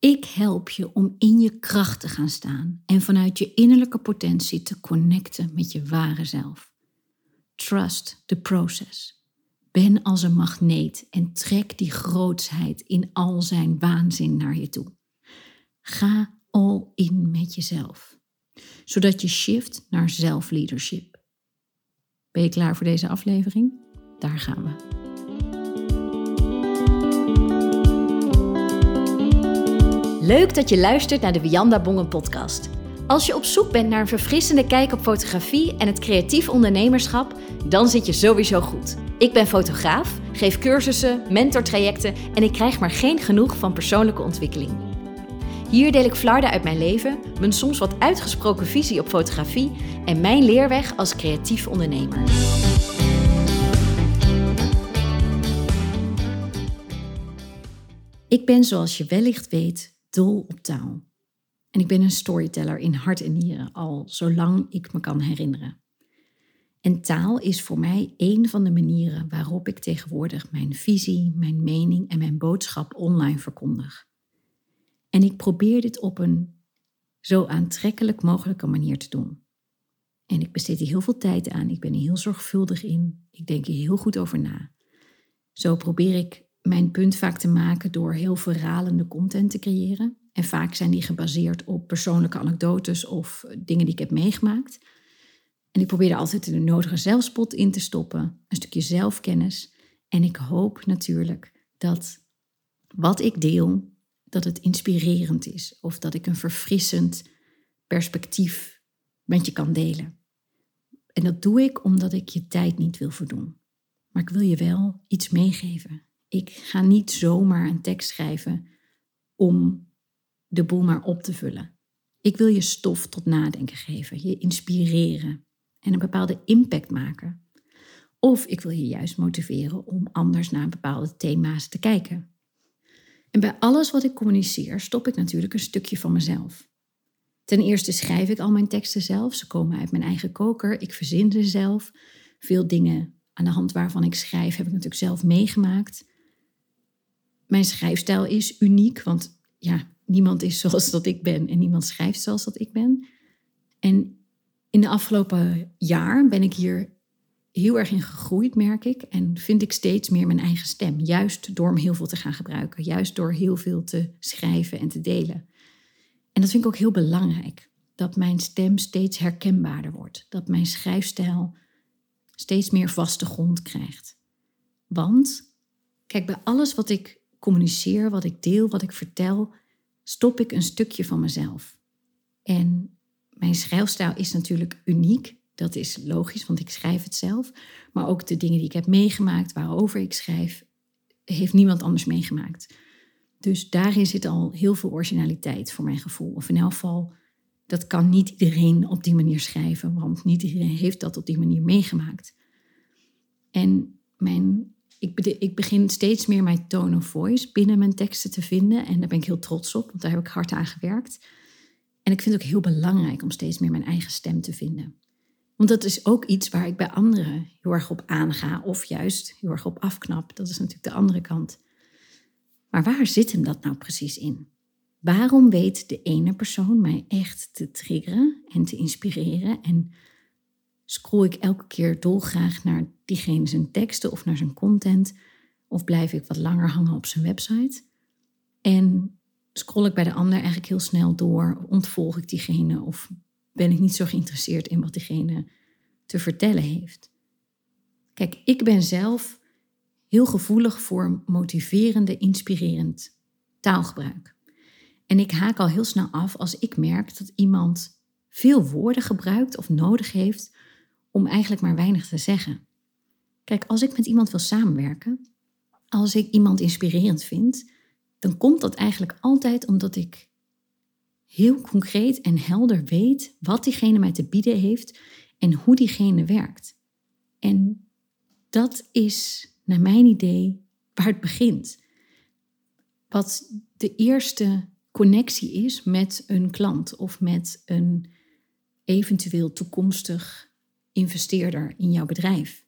Ik help je om in je kracht te gaan staan en vanuit je innerlijke potentie te connecten met je ware zelf. Trust the process. Ben als een magneet en trek die grootsheid in al zijn waanzin naar je toe. Ga all in met jezelf, zodat je shift naar zelfleadership. Ben je klaar voor deze aflevering? Daar gaan we. Leuk dat je luistert naar de Wianda Bongen podcast. Als je op zoek bent naar een verfrissende kijk op fotografie en het creatief ondernemerschap, dan zit je sowieso goed. Ik ben fotograaf, geef cursussen, mentortrajecten en ik krijg maar geen genoeg van persoonlijke ontwikkeling. Hier deel ik flarden uit mijn leven, mijn soms wat uitgesproken visie op fotografie en mijn leerweg als creatief ondernemer. Ik ben, zoals je wellicht weet, dol op taal. En ik ben een storyteller in hart en nieren, al zolang ik me kan herinneren. En taal is voor mij een van de manieren waarop ik tegenwoordig mijn visie, mijn mening en mijn boodschap online verkondig. En ik probeer dit op een zo aantrekkelijk mogelijke manier te doen. En ik besteed hier heel veel tijd aan, ik ben er heel zorgvuldig in, ik denk hier heel goed over na. Zo probeer ik mijn punt vaak te maken door heel verhalende content te creëren. En vaak zijn die gebaseerd op persoonlijke anekdotes of dingen die ik heb meegemaakt. En ik probeer er altijd de nodige zelfspot in te stoppen, een stukje zelfkennis. En ik hoop natuurlijk dat wat ik deel, dat het inspirerend is of dat ik een verfrissend perspectief met je kan delen. En dat doe ik omdat ik je tijd niet wil verdoen. Maar ik wil je wel iets meegeven. Ik ga niet zomaar een tekst schrijven om de boel maar op te vullen. Ik wil je stof tot nadenken geven, je inspireren en een bepaalde impact maken. Of ik wil je juist motiveren om anders naar bepaalde thema's te kijken. En bij alles wat ik communiceer stop ik natuurlijk een stukje van mezelf. Ten eerste schrijf ik al mijn teksten zelf, ze komen uit mijn eigen koker, ik verzin ze zelf. Veel dingen aan de hand waarvan ik schrijf heb ik natuurlijk zelf meegemaakt. Mijn schrijfstijl is uniek, want ja, niemand is zoals dat ik ben en niemand schrijft zoals dat ik ben. En in de afgelopen jaar ben ik hier heel erg in gegroeid, merk ik. En vind ik steeds meer mijn eigen stem. Juist door me heel veel te gaan gebruiken. Juist door heel veel te schrijven en te delen. En dat vind ik ook heel belangrijk. Dat mijn stem steeds herkenbaarder wordt. Dat mijn schrijfstijl steeds meer vaste grond krijgt. Want, kijk, bij alles wat ik communiceer, wat ik deel, wat ik vertel, stop ik een stukje van mezelf. En mijn schrijfstijl is natuurlijk uniek. Dat is logisch, want ik schrijf het zelf. Maar ook de dingen die ik heb meegemaakt, waarover ik schrijf, heeft niemand anders meegemaakt. Dus daarin zit al heel veel originaliteit voor mijn gevoel. Of in elk geval, dat kan niet iedereen op die manier schrijven, want niet iedereen heeft dat op die manier meegemaakt. En mijn ik, ik begin steeds meer mijn tone of voice binnen mijn teksten te vinden. En daar ben ik heel trots op, want daar heb ik hard aan gewerkt. En ik vind het ook heel belangrijk om steeds meer mijn eigen stem te vinden. Want dat is ook iets waar ik bij anderen heel erg op aanga, of juist heel erg op afknap. Dat is natuurlijk de andere kant. Maar waar zit hem dat nou precies in? Waarom weet de ene persoon mij echt te triggeren en te inspireren en scroll ik elke keer dolgraag naar diegene zijn teksten of naar zijn content. Of blijf ik wat langer hangen op zijn website. En scroll ik bij de ander eigenlijk heel snel door. Ontvolg ik diegene of ben ik niet zo geïnteresseerd in wat diegene te vertellen heeft. Kijk, ik ben zelf heel gevoelig voor motiverende, inspirerend taalgebruik. En ik haak al heel snel af als ik merk dat iemand veel woorden gebruikt of nodig heeft om eigenlijk maar weinig te zeggen. Kijk, als ik met iemand wil samenwerken, als ik iemand inspirerend vind, dan komt dat eigenlijk altijd omdat ik heel concreet en helder weet wat diegene mij te bieden heeft en hoe diegene werkt. En dat is, naar mijn idee, waar het begint. Wat de eerste connectie is met een klant of met een eventueel toekomstig investeerder in jouw bedrijf.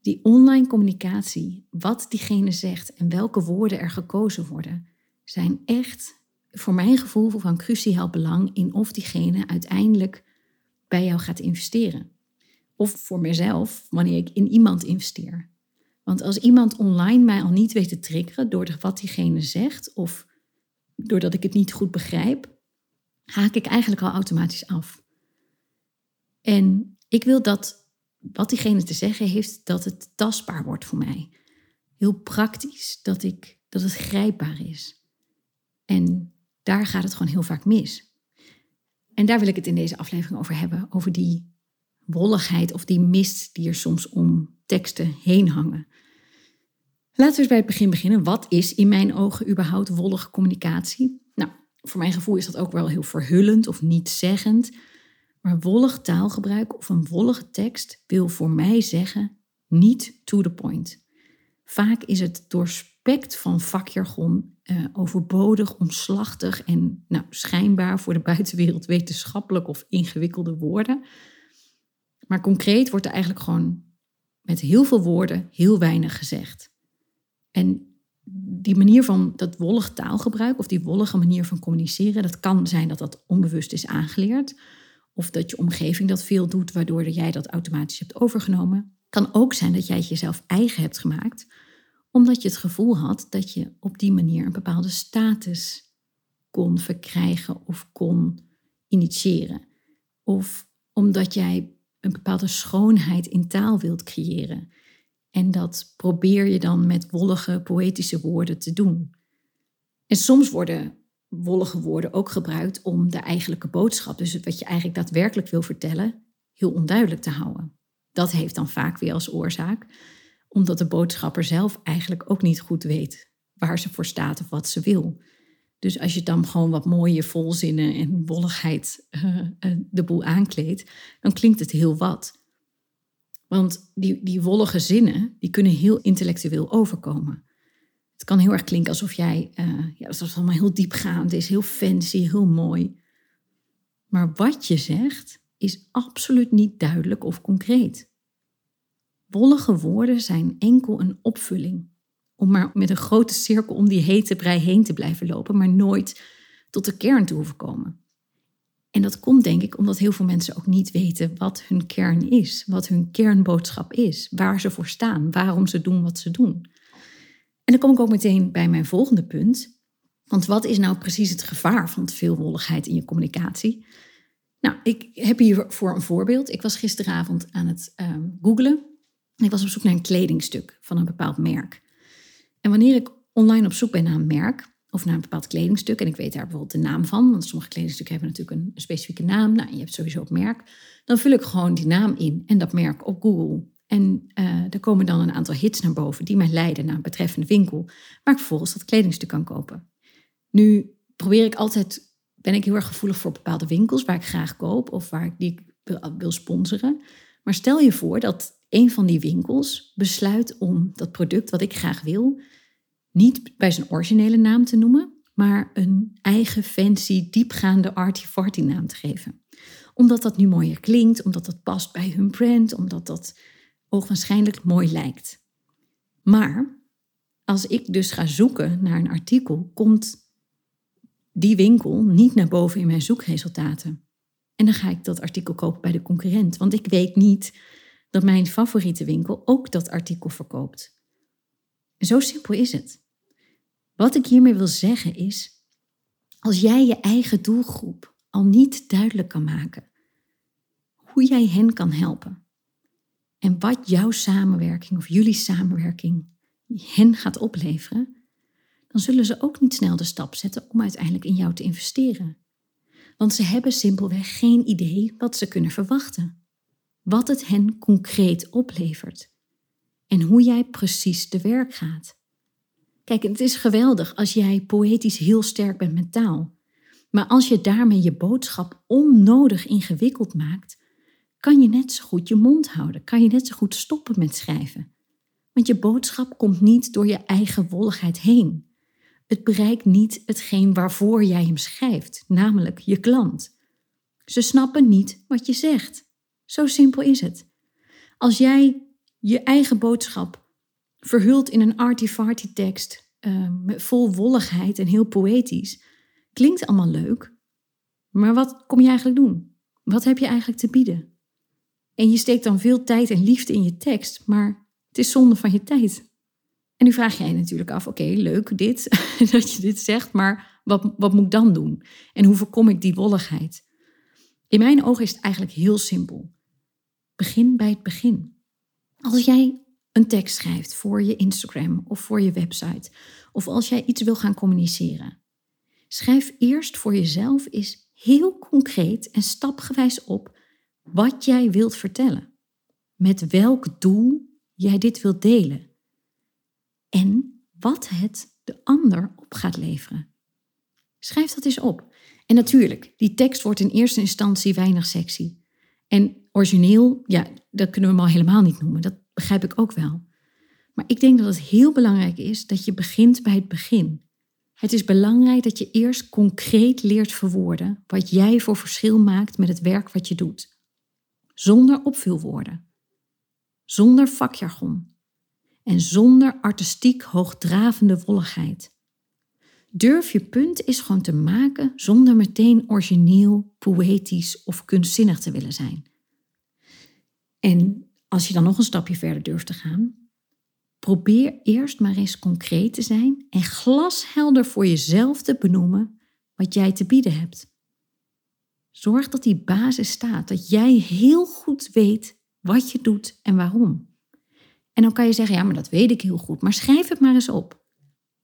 Die online communicatie, wat diegene zegt en welke woorden er gekozen worden, zijn echt voor mijn gevoel van cruciaal belang in of diegene uiteindelijk bij jou gaat investeren. Of voor mezelf, wanneer ik in iemand investeer. Want als iemand online mij al niet weet te triggeren door wat diegene zegt of doordat ik het niet goed begrijp, haak ik eigenlijk al automatisch af. En ik wil dat wat diegene te zeggen heeft, dat het tastbaar wordt voor mij. Heel praktisch, dat, ik, dat het grijpbaar is. En daar gaat het gewoon heel vaak mis. En daar wil ik het in deze aflevering over hebben, over die wolligheid of die mist die er soms om teksten heen hangen. Laten we eens bij het begin beginnen. Wat is in mijn ogen überhaupt wollige communicatie? Nou, voor mijn gevoel is dat ook wel heel verhullend of niet zeggend. Maar wollig taalgebruik of een wollige tekst wil voor mij zeggen niet to the point. Vaak is het doorspekt van vakjargon, uh, overbodig, omslachtig en nou, schijnbaar voor de buitenwereld wetenschappelijk of ingewikkelde woorden. Maar concreet wordt er eigenlijk gewoon met heel veel woorden heel weinig gezegd. En die manier van dat wollige taalgebruik of die wollige manier van communiceren, dat kan zijn dat dat onbewust is aangeleerd. Of dat je omgeving dat veel doet, waardoor jij dat automatisch hebt overgenomen. Kan ook zijn dat jij het jezelf eigen hebt gemaakt, omdat je het gevoel had dat je op die manier een bepaalde status kon verkrijgen of kon initiëren. Of omdat jij een bepaalde schoonheid in taal wilt creëren. En dat probeer je dan met wollige, poëtische woorden te doen. En soms worden wollige woorden ook gebruikt om de eigenlijke boodschap, dus wat je eigenlijk daadwerkelijk wil vertellen, heel onduidelijk te houden. Dat heeft dan vaak weer als oorzaak, omdat de boodschapper zelf eigenlijk ook niet goed weet waar ze voor staat of wat ze wil. Dus als je dan gewoon wat mooie volzinnen en wolligheid uh, de boel aankleedt, dan klinkt het heel wat. Want die, die wollige zinnen, die kunnen heel intellectueel overkomen. Het kan heel erg klinken alsof jij, uh, ja, dat is allemaal heel diepgaand is, heel fancy, heel mooi. Maar wat je zegt is absoluut niet duidelijk of concreet. Wollige woorden zijn enkel een opvulling. Om maar met een grote cirkel om die hete brei heen te blijven lopen, maar nooit tot de kern te hoeven komen. En dat komt denk ik omdat heel veel mensen ook niet weten wat hun kern is, wat hun kernboodschap is, waar ze voor staan, waarom ze doen wat ze doen. En dan kom ik ook meteen bij mijn volgende punt. Want wat is nou precies het gevaar van te veel wolligheid in je communicatie? Nou, ik heb hier voor een voorbeeld. Ik was gisteravond aan het uh, googlen. Ik was op zoek naar een kledingstuk van een bepaald merk. En wanneer ik online op zoek ben naar een merk, of naar een bepaald kledingstuk. En ik weet daar bijvoorbeeld de naam van, want sommige kledingstukken hebben natuurlijk een, specifieke naam. Nou, je hebt sowieso het merk. Dan vul ik gewoon die naam in en dat merk op Google. En uh, er komen dan een aantal hits naar boven die mij leiden naar een betreffende winkel, waar ik vervolgens dat kledingstuk kan kopen. Nu probeer ik altijd, ben ik heel erg gevoelig voor bepaalde winkels waar ik graag koop of waar ik die wil, sponsoren. Maar stel je voor dat een van die winkels besluit om dat product wat ik graag wil, niet bij zijn originele naam te noemen, maar een eigen fancy, diepgaande arty-farty naam te geven. Omdat dat nu mooier klinkt, omdat dat past bij hun brand, omdat dat ogenschijnlijk mooi lijkt. Maar als ik dus ga zoeken naar een artikel, komt die winkel niet naar boven in mijn zoekresultaten. En dan ga ik dat artikel kopen bij de concurrent, want ik weet niet dat mijn favoriete winkel ook dat artikel verkoopt. Zo simpel is het. Wat ik hiermee wil zeggen is, als jij je eigen doelgroep al niet duidelijk kan maken, hoe jij hen kan helpen en wat jouw samenwerking of jullie samenwerking hen gaat opleveren, dan zullen ze ook niet snel de stap zetten om uiteindelijk in jou te investeren. Want ze hebben simpelweg geen idee wat ze kunnen verwachten, wat het hen concreet oplevert en hoe jij precies te werk gaat. Kijk, het is geweldig als jij poëtisch heel sterk bent met taal. Maar als je daarmee je boodschap onnodig ingewikkeld maakt, kan je net zo goed je mond houden, kan je net zo goed stoppen met schrijven. Want je boodschap komt niet door je eigen wolligheid heen. Het bereikt niet hetgeen waarvoor jij hem schrijft, namelijk je klant. Ze snappen niet wat je zegt. Zo simpel is het. Als jij je eigen boodschap verhuld in een arty-farty tekst, uh, vol wolligheid en heel poëtisch, Klinkt allemaal leuk, maar wat kom je eigenlijk doen? Wat heb je eigenlijk te bieden? En je steekt dan veel tijd en liefde in je tekst, maar het is zonde van je tijd. En nu vraag jij natuurlijk af, oké, leuk dit, dat je dit zegt, maar wat, wat moet ik dan doen? En hoe voorkom ik die wolligheid? In mijn ogen is het eigenlijk heel simpel. Begin bij het begin. Als jij een tekst schrijft voor je Instagram of voor je website, of als jij iets wil gaan communiceren, schrijf eerst voor jezelf eens heel concreet en stapgewijs op wat jij wilt vertellen. Met welk doel jij dit wilt delen. En wat het de ander op gaat leveren. Schrijf dat eens op. En natuurlijk, die tekst wordt in eerste instantie weinig sexy. En origineel, ja, dat kunnen we hem al helemaal niet noemen. Dat begrijp ik ook wel. Maar ik denk dat het heel belangrijk is dat je begint bij het begin. Het is belangrijk dat je eerst concreet leert verwoorden wat jij voor verschil maakt met het werk wat je doet. Zonder opvulwoorden. Zonder vakjargon. En zonder artistiek hoogdravende wolligheid. Durf je punt is gewoon te maken zonder meteen origineel, poëtisch of kunstzinnig te willen zijn. En als je dan nog een stapje verder durft te gaan, probeer eerst maar eens concreet te zijn en glashelder voor jezelf te benoemen wat jij te bieden hebt. Zorg dat die basis staat, dat jij heel goed weet wat je doet en waarom. En dan kan je zeggen, ja, maar dat weet ik heel goed, maar schrijf het maar eens op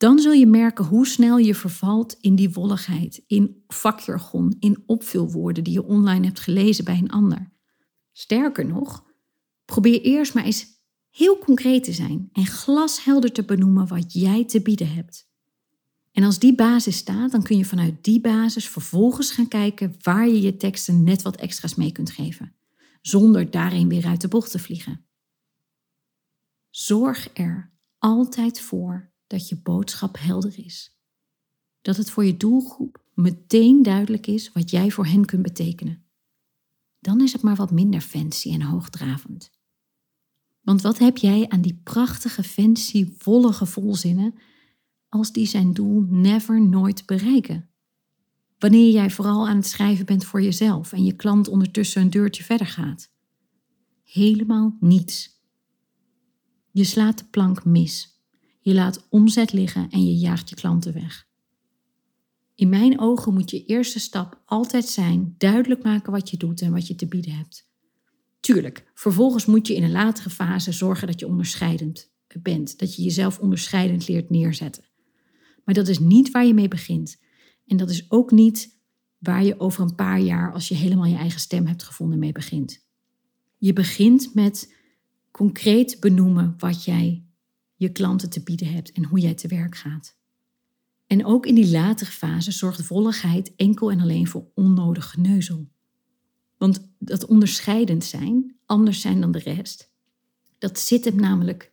dan zul je merken hoe snel je vervalt in die wolligheid, in vakjargon, in opvulwoorden die je online hebt gelezen bij een ander. Sterker nog, probeer eerst maar eens heel concreet te zijn en glashelder te benoemen wat jij te bieden hebt. En als die basis staat, dan kun je vanuit die basis vervolgens gaan kijken waar je je teksten net wat extra's mee kunt geven, zonder daarin weer uit de bocht te vliegen. Zorg er altijd voor dat je boodschap helder is. Dat het voor je doelgroep meteen duidelijk is wat jij voor hen kunt betekenen. Dan is het maar wat minder fancy en hoogdravend. Want wat heb jij aan die prachtige, fancy, wollige volzinnen als die zijn doel never nooit bereiken? Wanneer jij vooral aan het schrijven bent voor jezelf en je klant ondertussen een deurtje verder gaat. Helemaal niets. Je slaat de plank mis. Je laat omzet liggen en je jaagt je klanten weg. In mijn ogen moet je eerste stap altijd zijn duidelijk maken wat je doet en wat je te bieden hebt. Tuurlijk, vervolgens moet je in een latere fase zorgen dat je onderscheidend bent, dat je jezelf onderscheidend leert neerzetten. Maar dat is niet waar je mee begint. En dat is ook niet waar je over een paar jaar, als je helemaal je eigen stem hebt gevonden, mee begint. Je begint met concreet benoemen wat jij je klanten te bieden hebt en hoe jij te werk gaat. En ook in die latere fase zorgt volligheid enkel en alleen voor onnodig geneuzel. Want dat onderscheidend zijn, anders zijn dan de rest, dat zit hem namelijk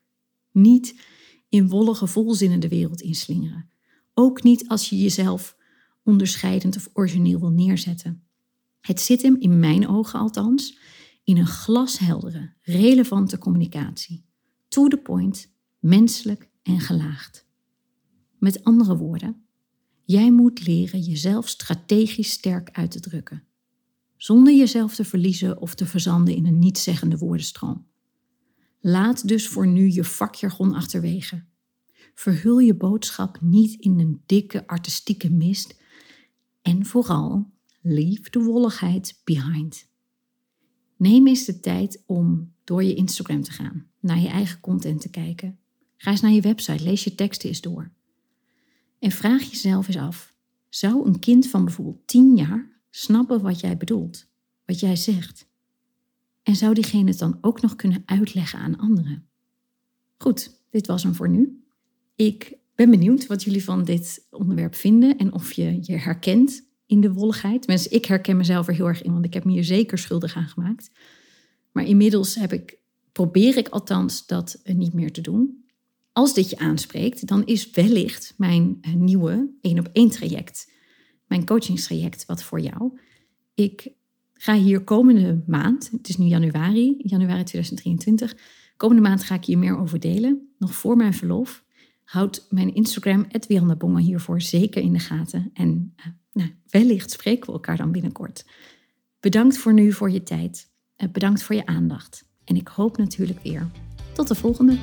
niet in wollige volzinnen de wereld inslingeren. Ook niet als je jezelf onderscheidend of origineel wil neerzetten. Het zit hem, in mijn ogen althans, in een glasheldere, relevante communicatie. To the point, menselijk en gelaagd. Met andere woorden, jij moet leren jezelf strategisch sterk uit te drukken, zonder jezelf te verliezen of te verzanden in een nietszeggende woordenstroom. Laat dus voor nu je vakjargon achterwege. Verhul je boodschap niet in een dikke artistieke mist en vooral leave de wolligheid behind. Neem eens de tijd om door je Instagram te gaan, naar je eigen content te kijken Ga eens naar je website, lees je teksten eens door. En vraag jezelf eens af: zou een kind van bijvoorbeeld 10 jaar snappen wat jij bedoelt, wat jij zegt? En zou diegene het dan ook nog kunnen uitleggen aan anderen? Goed, dit was hem voor nu. Ik ben benieuwd wat jullie van dit onderwerp vinden en of je je herkent in de wolligheid. Mensen, ik herken mezelf er heel erg in, want ik heb me hier zeker schuldig aan gemaakt. Maar inmiddels heb ik, probeer ik althans dat niet meer te doen als dit je aanspreekt, dan is wellicht mijn eh, nieuwe één op één traject, mijn coachingstraject, wat voor jou. Ik ga hier komende maand, het is nu januari, januari 2023, komende maand ga ik hier meer over delen, nog voor mijn verlof. Houd mijn Instagram, Bongen, hiervoor zeker in de gaten. En uh, nou, wellicht spreken we elkaar dan binnenkort. Bedankt voor nu, voor je tijd. Uh, bedankt voor je aandacht. En ik hoop natuurlijk weer. Tot de volgende.